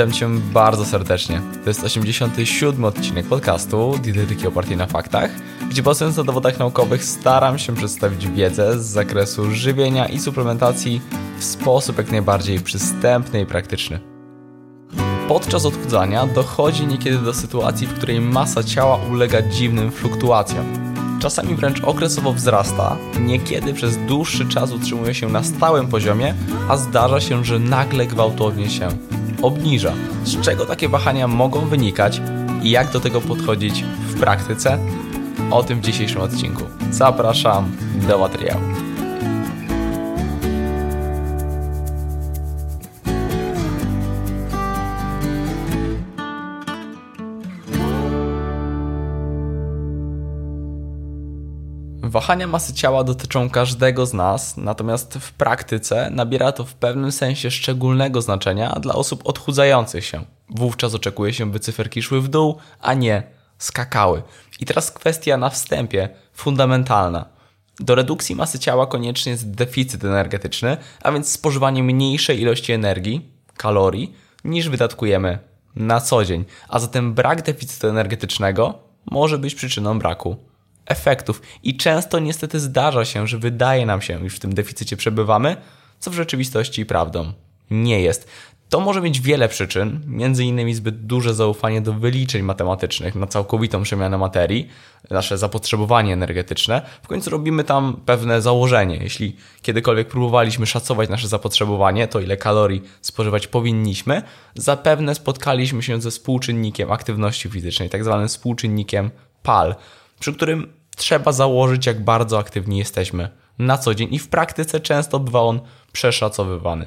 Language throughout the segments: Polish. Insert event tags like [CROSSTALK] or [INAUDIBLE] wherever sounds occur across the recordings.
Witam Cię bardzo serdecznie. To jest 87 odcinek podcastu Dietetyki opartej na faktach, gdzie bazując na dowodach naukowych staram się przedstawić wiedzę z zakresu żywienia i suplementacji w sposób jak najbardziej przystępny i praktyczny. Podczas odchudzania dochodzi niekiedy do sytuacji, w której masa ciała ulega dziwnym fluktuacjom. Czasami wręcz okresowo wzrasta, niekiedy przez dłuższy czas utrzymuje się na stałym poziomie, a zdarza się, że nagle gwałtownie się obniża. Z czego takie wahania mogą wynikać i jak do tego podchodzić w praktyce? O tym w dzisiejszym odcinku. Zapraszam do materiału. Wahania masy ciała dotyczą każdego z nas, natomiast w praktyce nabiera to w pewnym sensie szczególnego znaczenia dla osób odchudzających się. Wówczas oczekuje się, by cyferki szły w dół, a nie skakały. I teraz kwestia na wstępie, fundamentalna. Do redukcji masy ciała konieczny jest deficyt energetyczny, a więc spożywanie mniejszej ilości energii, kalorii, niż wydatkujemy na co dzień. A zatem brak deficytu energetycznego może być przyczyną braku efektów. I często niestety zdarza się, że wydaje nam się, iż w tym deficycie przebywamy, co w rzeczywistości prawdą nie jest. To może mieć wiele przyczyn, między innymi zbyt duże zaufanie do wyliczeń matematycznych na całkowitą przemianę materii, nasze zapotrzebowanie energetyczne. W końcu robimy tam pewne założenie. Jeśli kiedykolwiek próbowaliśmy szacować nasze zapotrzebowanie, to ile kalorii spożywać powinniśmy, zapewne spotkaliśmy się ze współczynnikiem aktywności fizycznej, tak zwanym współczynnikiem PAL, przy którym trzeba założyć, jak bardzo aktywni jesteśmy na co dzień i w praktyce często bywa on przeszacowywany.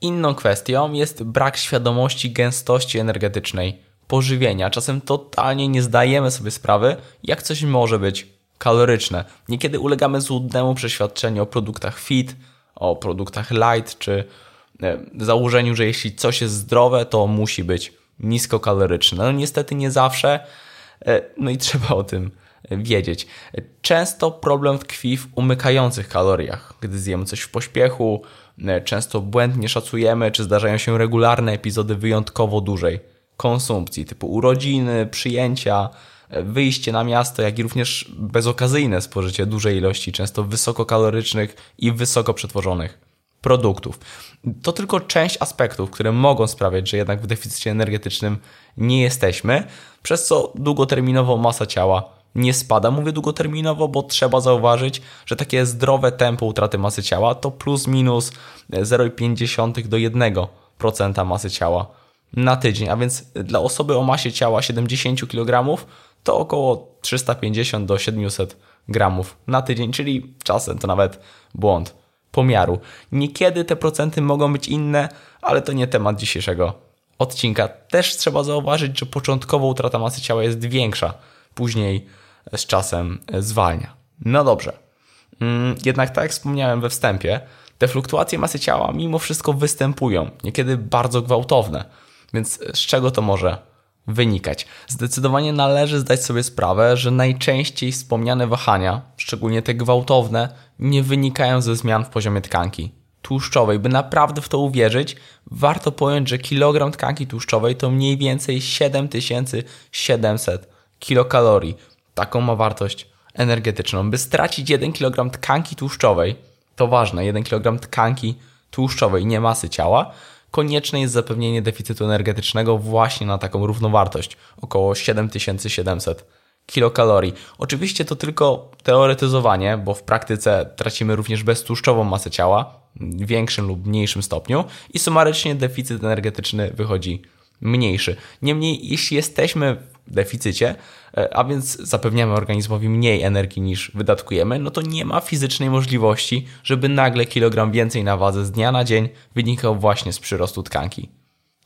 Inną kwestią jest brak świadomości gęstości energetycznej pożywienia. Czasem totalnie nie zdajemy sobie sprawy, jak coś może być kaloryczne. Niekiedy ulegamy złudnemu przeświadczeniu o produktach fit, o produktach light, czy e, założeniu, że jeśli coś jest zdrowe, to musi być niskokaloryczne. No niestety nie zawsze, e, no i [LAUGHS] trzeba o tym wiedzieć. Często problem tkwi w umykających kaloriach. Gdy zjemy coś w pośpiechu, e, często błędnie szacujemy, czy zdarzają się regularne epizody wyjątkowo dużej konsumpcji, typu urodziny, przyjęcia, e, wyjście na miasto, jak i również bezokazyjne spożycie dużej ilości, często wysokokalorycznych i wysoko przetworzonych produktów. To tylko część aspektów, które mogą sprawiać, że jednak w deficycie energetycznym nie jesteśmy, przez co długoterminowo masa ciała nie spada. Mówię długoterminowo, bo trzeba zauważyć, że takie zdrowe tempo utraty masy ciała to plus minus 0,5 do 1% masy ciała na tydzień. A więc dla osoby o masie ciała 70 kg to około 350 do 700 gramów na tydzień, czyli czasem to nawet błąd pomiaru. Niekiedy te procenty mogą być inne, ale to nie temat dzisiejszego odcinka. Też trzeba zauważyć, że początkowo utrata masy ciała jest większa, później z czasem zwalnia. No dobrze. Mm, jednak tak jak wspomniałem we wstępie, te fluktuacje masy ciała mimo wszystko występują, niekiedy bardzo gwałtowne. Więc z czego to może wynikać? Zdecydowanie należy zdać sobie sprawę, że najczęściej wspomniane wahania, szczególnie te gwałtowne, nie wynikają ze zmian w poziomie tkanki tłuszczowej. By naprawdę w to uwierzyć, warto pojąć, że kilogram tkanki tłuszczowej to mniej więcej 7700 kilokalorii. Taką ma wartość energetyczną. By stracić 1 kg tkanki tłuszczowej, to ważne, 1 kg tkanki tłuszczowej, nie masy ciała, konieczne jest zapewnienie deficytu energetycznego właśnie na taką równowartość, około 7700 kilokalorii. Oczywiście to tylko teoretyzowanie, bo w praktyce tracimy również beztłuszczową masę ciała, w większym lub mniejszym stopniu i sumarycznie deficyt energetyczny wychodzi mniejszy. Niemniej, jeśli jesteśmy w deficycie, e, a więc zapewniamy organizmowi mniej energii niż wydatkujemy, no to nie ma fizycznej możliwości, żeby nagle kilogram więcej na wadze z dnia na dzień wynikał właśnie z przyrostu tkanki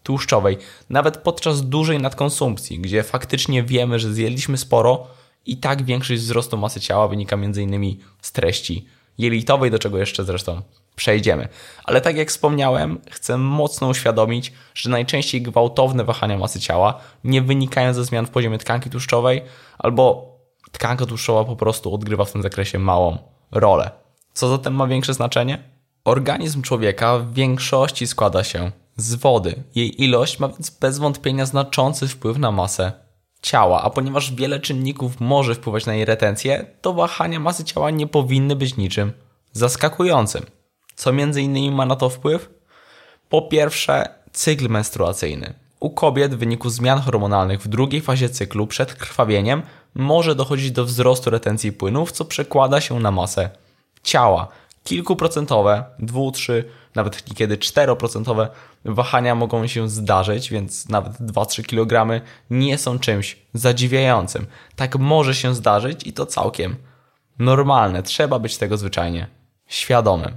tłuszczowej. Nawet podczas dużej nadkonsumpcji, gdzie faktycznie wiemy, że zjedliśmy sporo, i tak większość wzrostu masy ciała wynika m.in. z treści jelitowej, do czego jeszcze zresztą przejdziemy. Ale tak jak wspomniałem, chcę mocno uświadomić, że najczęściej gwałtowne wahania masy ciała nie wynikają ze zmian w poziomie tkanki tłuszczowej, albo tkanka tłuszczowa po prostu odgrywa w tym zakresie małą rolę. Co zatem ma większe znaczenie? Organizm człowieka w większości składa się z wody. Jej ilość ma więc bez wątpienia znaczący wpływ na masę ciała, a ponieważ wiele czynników może wpływać na jej retencję, to wahania masy ciała nie powinny być niczym zaskakującym. Co między innymi ma na to wpływ? Po pierwsze, cykl menstruacyjny. U kobiet w wyniku zmian hormonalnych w drugiej fazie cyklu przed krwawieniem może dochodzić do wzrostu retencji płynów, co przekłada się na masę ciała. Kilkuprocentowe, dwu, trzy, nawet niekiedy czteroprocentowe wahania mogą się zdarzyć, więc nawet 2-3 kg nie są czymś zadziwiającym. Tak może się zdarzyć i to całkiem normalne. Trzeba być tego zwyczajnie świadomym.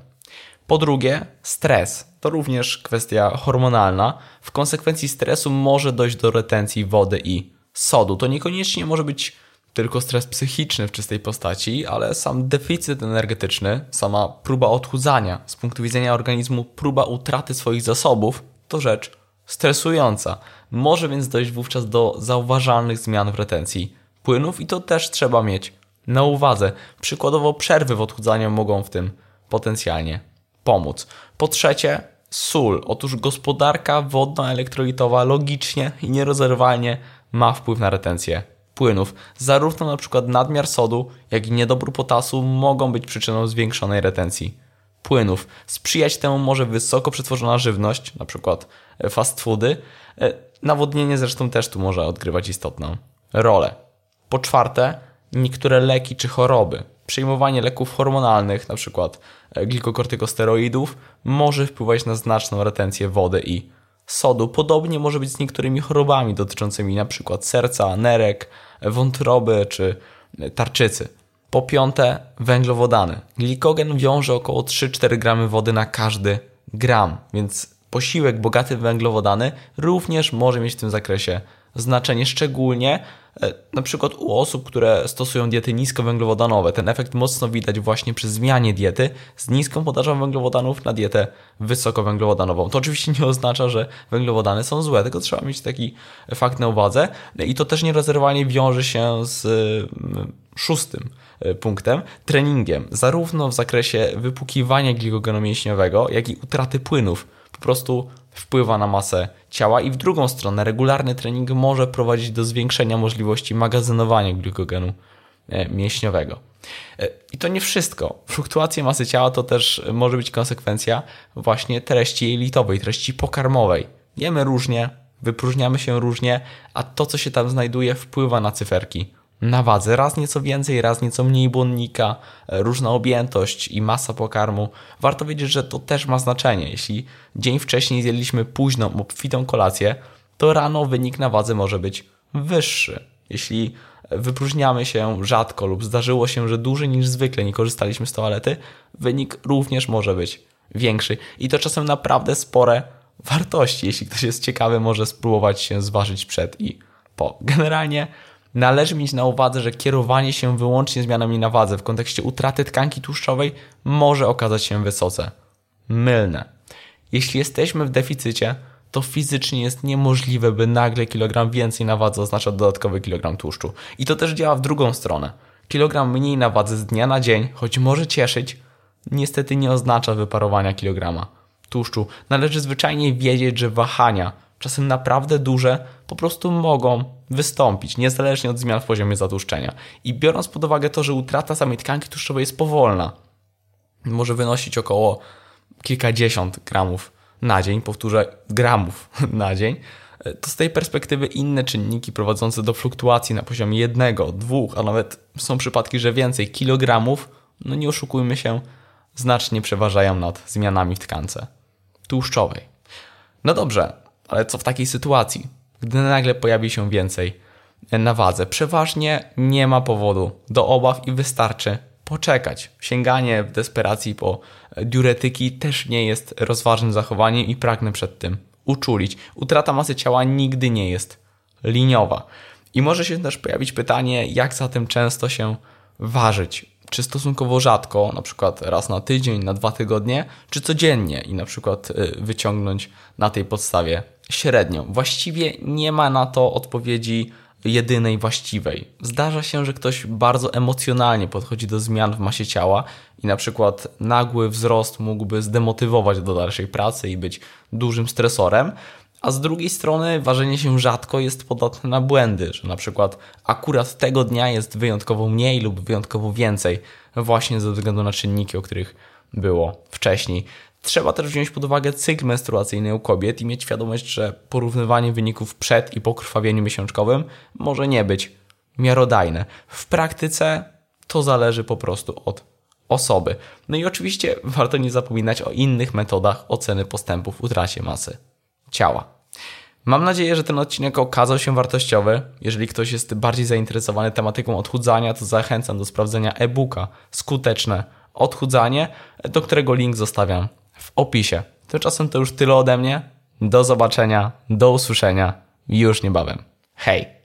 Po drugie, stres. To również kwestia hormonalna. W konsekwencji stresu może dojść do retencji wody i sodu. To niekoniecznie może być tylko stres psychiczny w czystej postaci, ale sam deficyt energetyczny, sama próba odchudzania, z punktu widzenia organizmu próba utraty swoich zasobów, to rzecz stresująca. Może więc dojść wówczas do zauważalnych zmian w retencji płynów i to też trzeba mieć na uwadze. Przykładowo przerwy w odchudzaniu mogą w tym potencjalnie pomóc. Po trzecie, sól. Otóż gospodarka wodno-elektrolitowa logicznie i nierozerwalnie ma wpływ na retencję płynów. Zarówno na przykład nadmiar sodu, jak i niedobór potasu mogą być przyczyną zwiększonej retencji płynów. Sprzyjać temu może wysoko przetworzona żywność, na przykład fast foody. E, nawodnienie zresztą też tu może odgrywać istotną rolę. Po czwarte, niektóre leki czy choroby. Przyjmowanie leków hormonalnych, np. E, glikokortykosteroidów, może wpływać na znaczną retencję wody i sodu. Podobnie może być z niektórymi chorobami dotyczącymi np. serca, nerek, wątroby czy tarczycy. Po piąte, węglowodany. Glikogen wiąże około 3-4 gramy wody na każdy gram, więc posiłek bogaty w węglowodany również może mieć w tym zakresie znaczenie, szczególnie e, na przykład u osób, które stosują diety niskowęglowodanowe. Ten efekt mocno widać właśnie przy zmianie diety z niską podażą węglowodanów na dietę wysokowęglowodanową. To oczywiście nie oznacza, że węglowodany są złe, tylko trzeba mieć taki fakt na uwadze i to też nierozerwalnie wiąże się z mm, szóstym e, punktem, treningiem, zarówno w zakresie wypłukiwania glikogenu mięśniowego, jak i utraty płynów. Po prostu wpływa na masę ciała i w drugą stronę regularny trening może prowadzić do zwiększenia możliwości magazynowania glikogenu e, mięśniowego. E, I to nie wszystko. Fluktuacje masy ciała to też może być konsekwencja właśnie treści jelitowej, treści pokarmowej. Jemy różnie, wypróżniamy się różnie, a to, co się tam znajduje, wpływa na cyferki na wadze. Raz nieco więcej, raz nieco mniej błonnika, e, różna objętość i masa pokarmu. Warto wiedzieć, że to też ma znaczenie. Jeśli dzień wcześniej zjedliśmy późną, obfitą kolację, to rano wynik na wadze może być wyższy. Jeśli wypróżniamy się rzadko lub zdarzyło się, że dłużej niż zwykle nie korzystaliśmy z toalety, wynik również może być większy. I to czasem naprawdę spore wartości. Jeśli ktoś jest ciekawy, może spróbować się zważyć przed i po. Generalnie należy mieć na uwadze, że kierowanie się wyłącznie zmianami na wadze w kontekście utraty tkanki tłuszczowej może okazać się wysoce mylne. Jeśli jesteśmy w deficycie, to fizycznie jest niemożliwe, by nagle kilogram więcej na wadze oznaczał dodatkowy kilogram tłuszczu. I to też działa w drugą stronę. Kilogram mniej na wadze z dnia na dzień, choć może cieszyć, niestety nie oznacza wyparowania kilograma tłuszczu. Należy zwyczajnie wiedzieć, że wahania czasem naprawdę duże, po prostu mogą wystąpić, niezależnie od zmian w poziomie zatłuszczenia. I biorąc pod uwagę to, że utrata samej tkanki tłuszczowej jest powolna, może wynosić około kilkadziesiąt gramów na dzień, powtórzę, gramów [LAUGHS] na dzień, to z tej perspektywy inne czynniki prowadzące do fluktuacji na poziomie jednego, dwóch, a nawet są przypadki, że więcej kilogramów, no nie oszukujmy się, znacznie przeważają nad zmianami w tkance tłuszczowej. No dobrze, ale co w takiej sytuacji, gdy nagle pojawi się więcej na wadze? Przeważnie nie ma powodu do obaw i wystarczy poczekać. Sięganie w desperacji po diuretyki też nie jest rozważnym zachowaniem i pragnę przed tym uczulić. Utrata masy ciała nigdy nie jest liniowa. I może się też pojawić pytanie, jak zatem często się ważyć? Czy stosunkowo rzadko, na przykład raz na tydzień, na dwa tygodnie, czy codziennie i na przykład y, wyciągnąć na tej podstawie średnią. Właściwie nie ma na to odpowiedzi jedynej właściwej. Zdarza się, że ktoś bardzo emocjonalnie podchodzi do zmian w masie ciała i na przykład nagły wzrost mógłby zdemotywować do dalszej pracy i być dużym stresorem, a z drugiej strony ważenie się rzadko jest podatne na błędy, że na przykład akurat tego dnia jest wyjątkowo mniej lub wyjątkowo więcej, właśnie ze względu na czynniki, o których było wcześniej. Trzeba też wziąć pod uwagę cykl menstruacyjny u kobiet i mieć świadomość, że porównywanie wyników przed i po krwawieniu miesiączkowym może nie być miarodajne. W praktyce to zależy po prostu od osoby. No i oczywiście warto nie zapominać o innych metodach oceny postępów w utracie masy ciała. Mam nadzieję, że ten odcinek okazał się wartościowy. Jeżeli ktoś jest bardziej zainteresowany tematyką odchudzania, to zachęcam do sprawdzenia e-booka Skuteczne odchudzanie, do którego link zostawiam w opisie. Tymczasem to już tyle ode mnie. Do zobaczenia, do usłyszenia już niebawem. Hej!